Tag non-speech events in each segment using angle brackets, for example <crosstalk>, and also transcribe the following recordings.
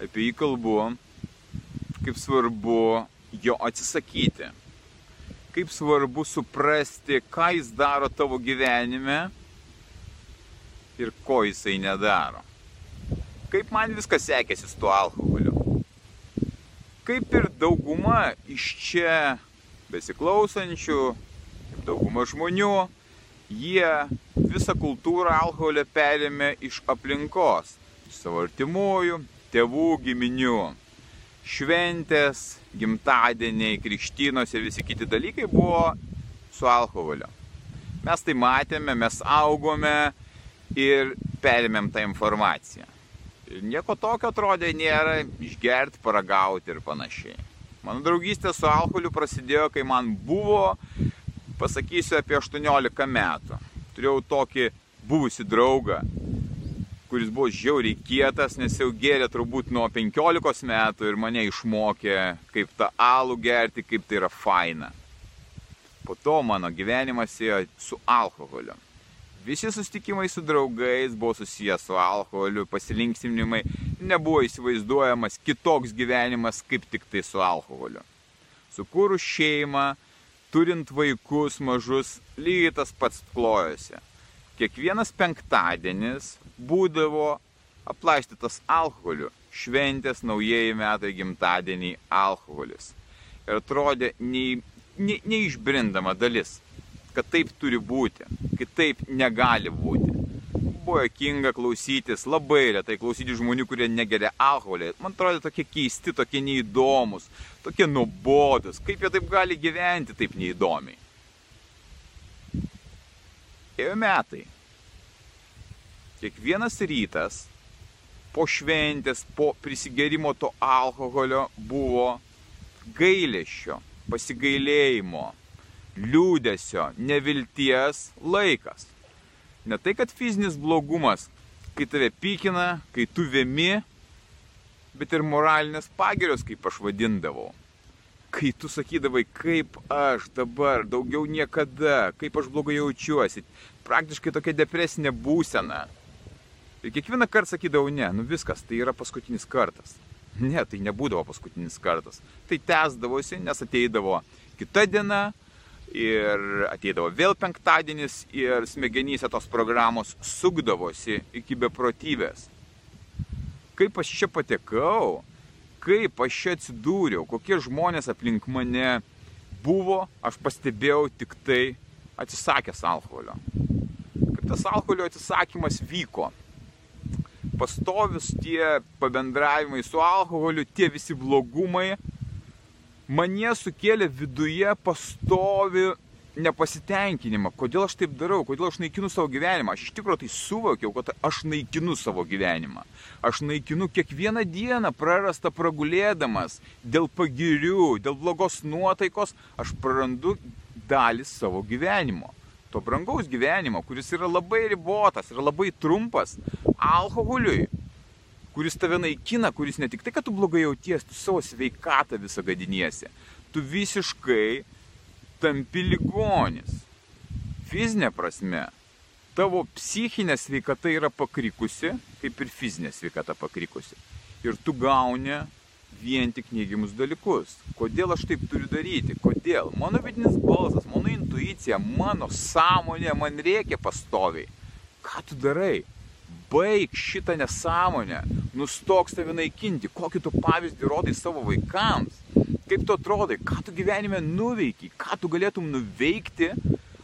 apie jį kalbu, kaip svarbu jo atsisakyti, kaip svarbu suprasti, ką jis daro tavo gyvenime ir ko jisai nedaro. Kaip man viskas sekėsi su tuo alkoholiu. Kaip ir dauguma iš čia besiklausančių, kaip dauguma žmonių, jie visą kultūrą alkoholio perėmė iš aplinkos, iš savo artimųjų, tėvų giminių. Šventės, gimtadieniai, krikštynos ir visi kiti dalykai buvo su alkoholiu. Mes tai matėme, mes augome ir perėmėm tą informaciją. Ir nieko tokio atrodė nėra išgerti, paragauti ir panašiai. Mano draugystė su alkoholiu prasidėjo, kai man buvo, pasakysiu, apie 18 metų. Turėjau tokį buvusi draugą, kuris buvo žiauriai kietas, nes jau gėrė turbūt nuo 15 metų ir mane išmokė, kaip tą alų gerti, kaip tai yra faina. Po to mano gyvenimas ėjo su alkoholiu. Visi susitikimai su draugais buvo susijęs su alkoholiu, pasilinksminimai, nebuvo įsivaizduojamas kitoks gyvenimas kaip tik tai su alkoholiu. Sukūrus šeimą, turint vaikus mažus, lygiai tas pats klojosi kiekvienas penktadienis būdavo aplaistytas alkoholiu. Šventės, naujieji metai, gimtadieniai, alkoholis. Ir atrodė nei, nei, neišbrindama dalis, kad taip turi būti, kad taip negali būti. Buvo jokinga klausytis, labai retai klausyti žmonių, kurie negeria alkoholį. Man atrodo tokie keisti, tokie neįdomus, tokie nuobodus. Kaip jie taip gali gyventi taip neįdomiai? Ėjo metai. Kiekvienas rytas po šventės, po prisigerimo to alkoholio buvo gailėšio, pasigailėjimo, liūdėsio, nevilties laikas. Ne tai, kad fizinis blogumas, kai tave pykina, kai tu vėmi, bet ir moralinės pagirios, kaip aš vadindavau kai tu sakydavai, kaip aš dabar, daugiau niekada, kaip aš blogai jaučiuosi, praktiškai tokia depresinė būsena. Ir kiekvieną kartą sakydavau, ne, nu viskas, tai yra paskutinis kartas. Ne, tai nebūdavo paskutinis kartas. Tai tęsdavosi, nes ateidavo kita diena ir ateidavo vėl penktadienis ir smegenyse tos programos sukdavosi iki beprotybės. Kaip aš čia patekau, kaip aš čia atsidūriau, kokie žmonės aplink mane buvo, aš pastebėjau tik tai atsisakęs alkoholio. Kaip tas alkoholio atsisakymas vyko. Pastovis tie pabendravimai su alkoholiu, tie visi blogumai, mane sukėlė viduje pastovi nepasitenkinimą, kodėl aš taip darau, kodėl aš naikinu savo gyvenimą. Aš iš tikrųjų tai suvokiau, kad aš naikinu savo gyvenimą. Aš naikinu kiekvieną dieną prarastą pragulėdamas dėl pagirių, dėl blogos nuotaikos, aš prarandu dalį savo gyvenimo. To brangaus gyvenimo, kuris yra labai ribotas, yra labai trumpas, alkoholiui, kuris tave naikina, kuris ne tik tai, kad tu blogai jauties, tu savo sveikatą visą gadiniesi. Tu visiškai tampi ligonis. Fizinė prasme, tavo psichinė sveikata yra pakrikusi, kaip ir fizinė sveikata pakrikusi. Ir tu gauni vien tik neigiamus dalykus. Kodėl aš taip turiu daryti? Kodėl? Mano vidinis balsas, mano intuicija, mano sąmonė man reikia pastoviai. Ką tu darai? Baig šitą nesąmonę. Nustok save naikinti. Kokį tu pavyzdį rodai savo vaikams kaip tu atrodai, ką tu gyvenime nuveikiai, ką tu galėtum nuveikti,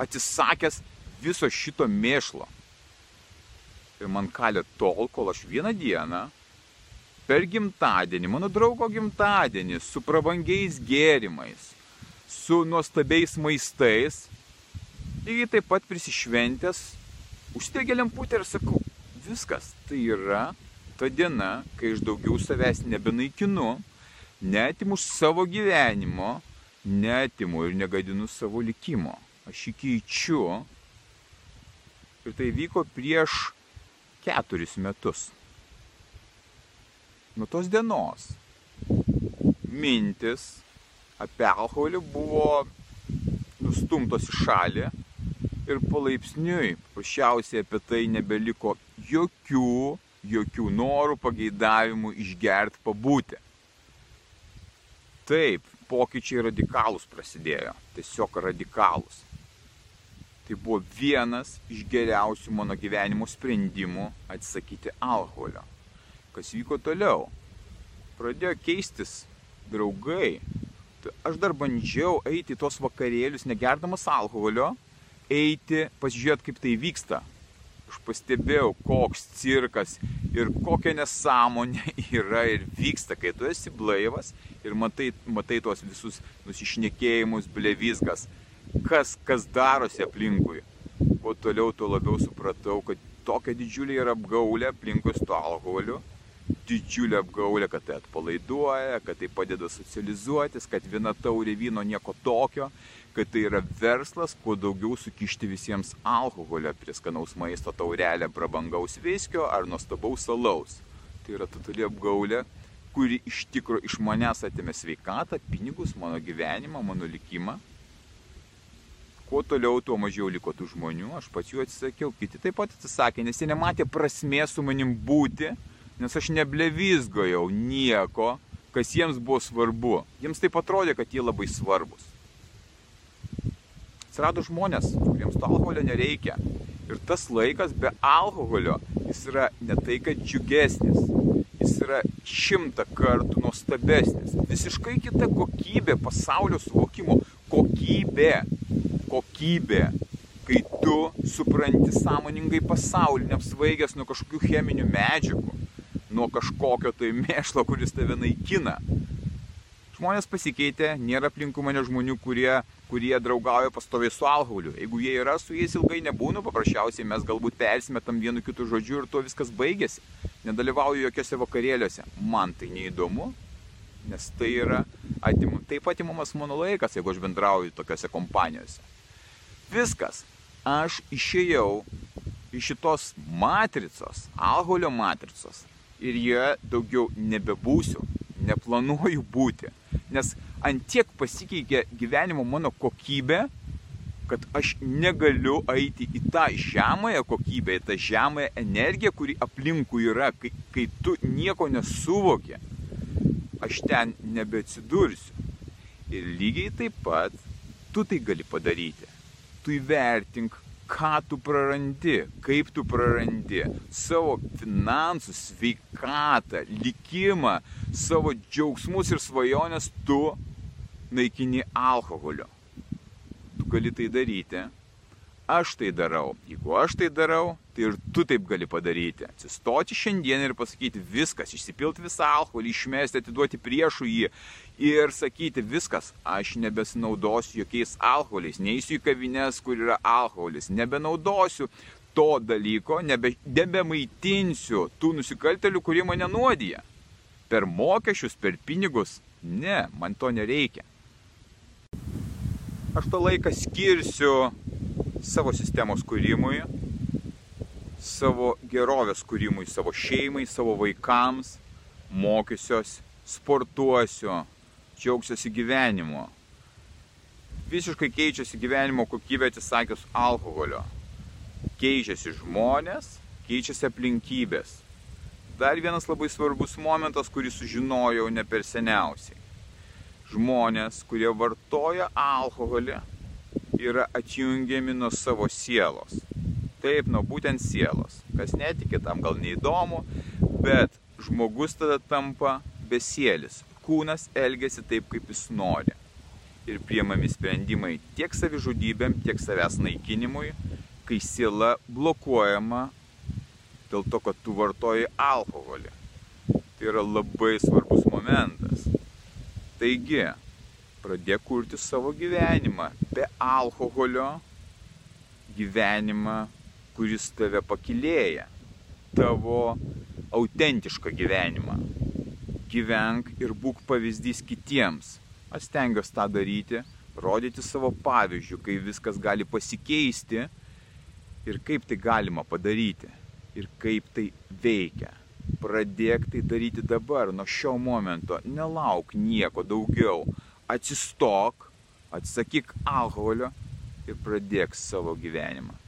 atsisakęs viso šito mėšlo. Ir man kalė tol, kol aš vieną dieną per gimtadienį, mano draugo gimtadienį, su prabangiais gėrimais, su nuostabiais maistais, lygiai taip pat prisišventęs, užstegė lemputę ir sakau, viskas, tai yra ta diena, kai aš daugiau savęs nebenaikinu, netimu savo gyvenimo, netimu ir negadinu savo likimo. Aš jį keičiu. Ir tai vyko prieš keturis metus. Nuo tos dienos mintis apie alkoholį buvo nustumtos į šalį ir palaipsniui paprasčiausiai apie tai nebeliko jokių, jokių norų, pageidavimų išgerti, pabūti. Taip, pokyčiai radikalūs prasidėjo, tiesiog radikalūs. Tai buvo vienas iš geriausių mano gyvenimo sprendimų atsisakyti alkoholio. Kas vyko toliau? Pradėjo keistis draugai. Aš dar bandžiau eiti į tos vakarėlius, negerdamas alkoholio, eiti, pasižiūrėti, kaip tai vyksta. Aš pastebėjau, koks cirkas ir kokia nesąmonė <laughs> yra ir vyksta, kai tu esi blaivas ir matai, matai tuos visus nusišnekėjimus, blevizgas kas, kas darosi aplinkui. Kuo toliau, tuo labiau supratau, kad tokia didžiulė yra apgaulė aplinkui su alkoholiu. Didžiulė apgaulė, kad tai atpalaiduoja, kad tai padeda socializuotis, kad viena taurė vyno nieko tokio, kad tai yra verslas, kuo daugiau sukišti visiems alkoholio prie skanaus maisto taurelę prabangaus viskio ar nuostabaus salaus. Tai yra totali apgaulė, kuri iš tikro iš manęs atėmė sveikatą, pinigus, mano gyvenimą, mano likimą kuo toliau, tuo mažiau liko tų žmonių, aš pats jų atsisakiau, kiti taip pat atsisakė, nes jie nematė prasmės su manim būti, nes aš neblevizgojau nieko, kas jiems buvo svarbu. Jiems taip atrodė, kad jie labai svarbus. Atsirado žmonės, kuriems to alkoholio nereikia. Ir tas laikas be alkoholio, jis yra ne tai, kad džiugesnis, jis yra šimtą kartų nuostabesnis. Visiškai kita kokybė pasaulio suvokimo. Kokybė kokybė, kai tu supranti sąmoningai pasaulį, neapsvaigęs nuo kažkokių cheminių medžiagų, nuo kažkokio tai mėšlo, kuris tave naikina. Žmonės pasikeitė, nėra aplinkų mane žmonių, kurie, kurie draugauja pastoviai su alkoholiu. Jeigu jie yra, su jais ilgai nebūnu, paprasčiausiai mes galbūt persimetam vienu kitu žodžiu ir tuo viskas baigėsi. Nedalyvauju jokiose vakarėliuose. Man tai neįdomu, nes tai yra atim, taip atimamas mano laikas, jeigu aš bendrauju tokiuose kompanijose. Viskas. Aš išėjau iš šitos matricos, alkoholio matricos ir joje daugiau nebebūsiu, neplanuoju būti. Nes antiek pasikeitė gyvenimo mano kokybė, kad aš negaliu eiti į tą žemąją kokybę, į tą žemąją energiją, kuri aplinkui yra, kai, kai tu nieko nesuvoki, aš ten nebeatsidursiu. Ir lygiai taip pat tu tai gali padaryti tu įvertink, ką tu prarandi, kaip tu prarandi savo finansus, sveikatą, likimą, savo džiaugsmus ir svajonės tu naikini alkoholiu. Tu gali tai daryti aš tai darau. Jeigu aš tai darau, tai ir tu taip gali padaryti. Atsistoti šiandien ir pasakyti viskas, išsipilti visą alkoholį, išmesti, atiduoti priešų jį ir sakyti viskas, aš nebesinaudosiu jokiais alkoholiais, neįsiu į kavines, kur yra alkoholis, nebenaudosiu to dalyko, nebe, nebemaitinsiu tų nusikaltelių, kurie mane nuodija. Per mokesčius, per pinigus. Ne, man to nereikia. Aš tą laiką skirsiu savo sistemos kūrimui, savo gerovės kūrimui, savo šeimai, savo vaikams, mokysiuos, sportuosiu, džiaugsiuosi gyvenimu. Visiškai keičiasi gyvenimo kokybė atsisakius alkoholio. Keičiasi žmonės, keičiasi aplinkybės. Dar vienas labai svarbus momentas, kurį sužinojau ne per seniausiai. Žmonės, kurie vartoja alkoholį, yra atjungiami nuo savo sielos. Taip, nuo būtent sielos. Kas netiki, tam gal neįdomu, bet žmogus tada tampa besielis. Kūnas elgesi taip, kaip jis nori. Ir priemami sprendimai tiek savižudybėm, tiek savęs naikinimui, kai siela blokuojama dėl to, kad tu vartoji alkoholį. Tai yra labai svarbus momentas. Taigi, pradėk kurti savo gyvenimą be alkoholio, gyvenimą, kuris tave pakilėja, tavo autentišką gyvenimą. Gyvenk ir būk pavyzdys kitiems. Aš stengiuosi tą daryti, rodyti savo pavyzdžių, kai viskas gali pasikeisti ir kaip tai galima padaryti ir kaip tai veikia. Pradėk tai daryti dabar, nuo šio momento, nelauk nieko daugiau. Atsistok, atsakyk alkoholio ir pradėk savo gyvenimą.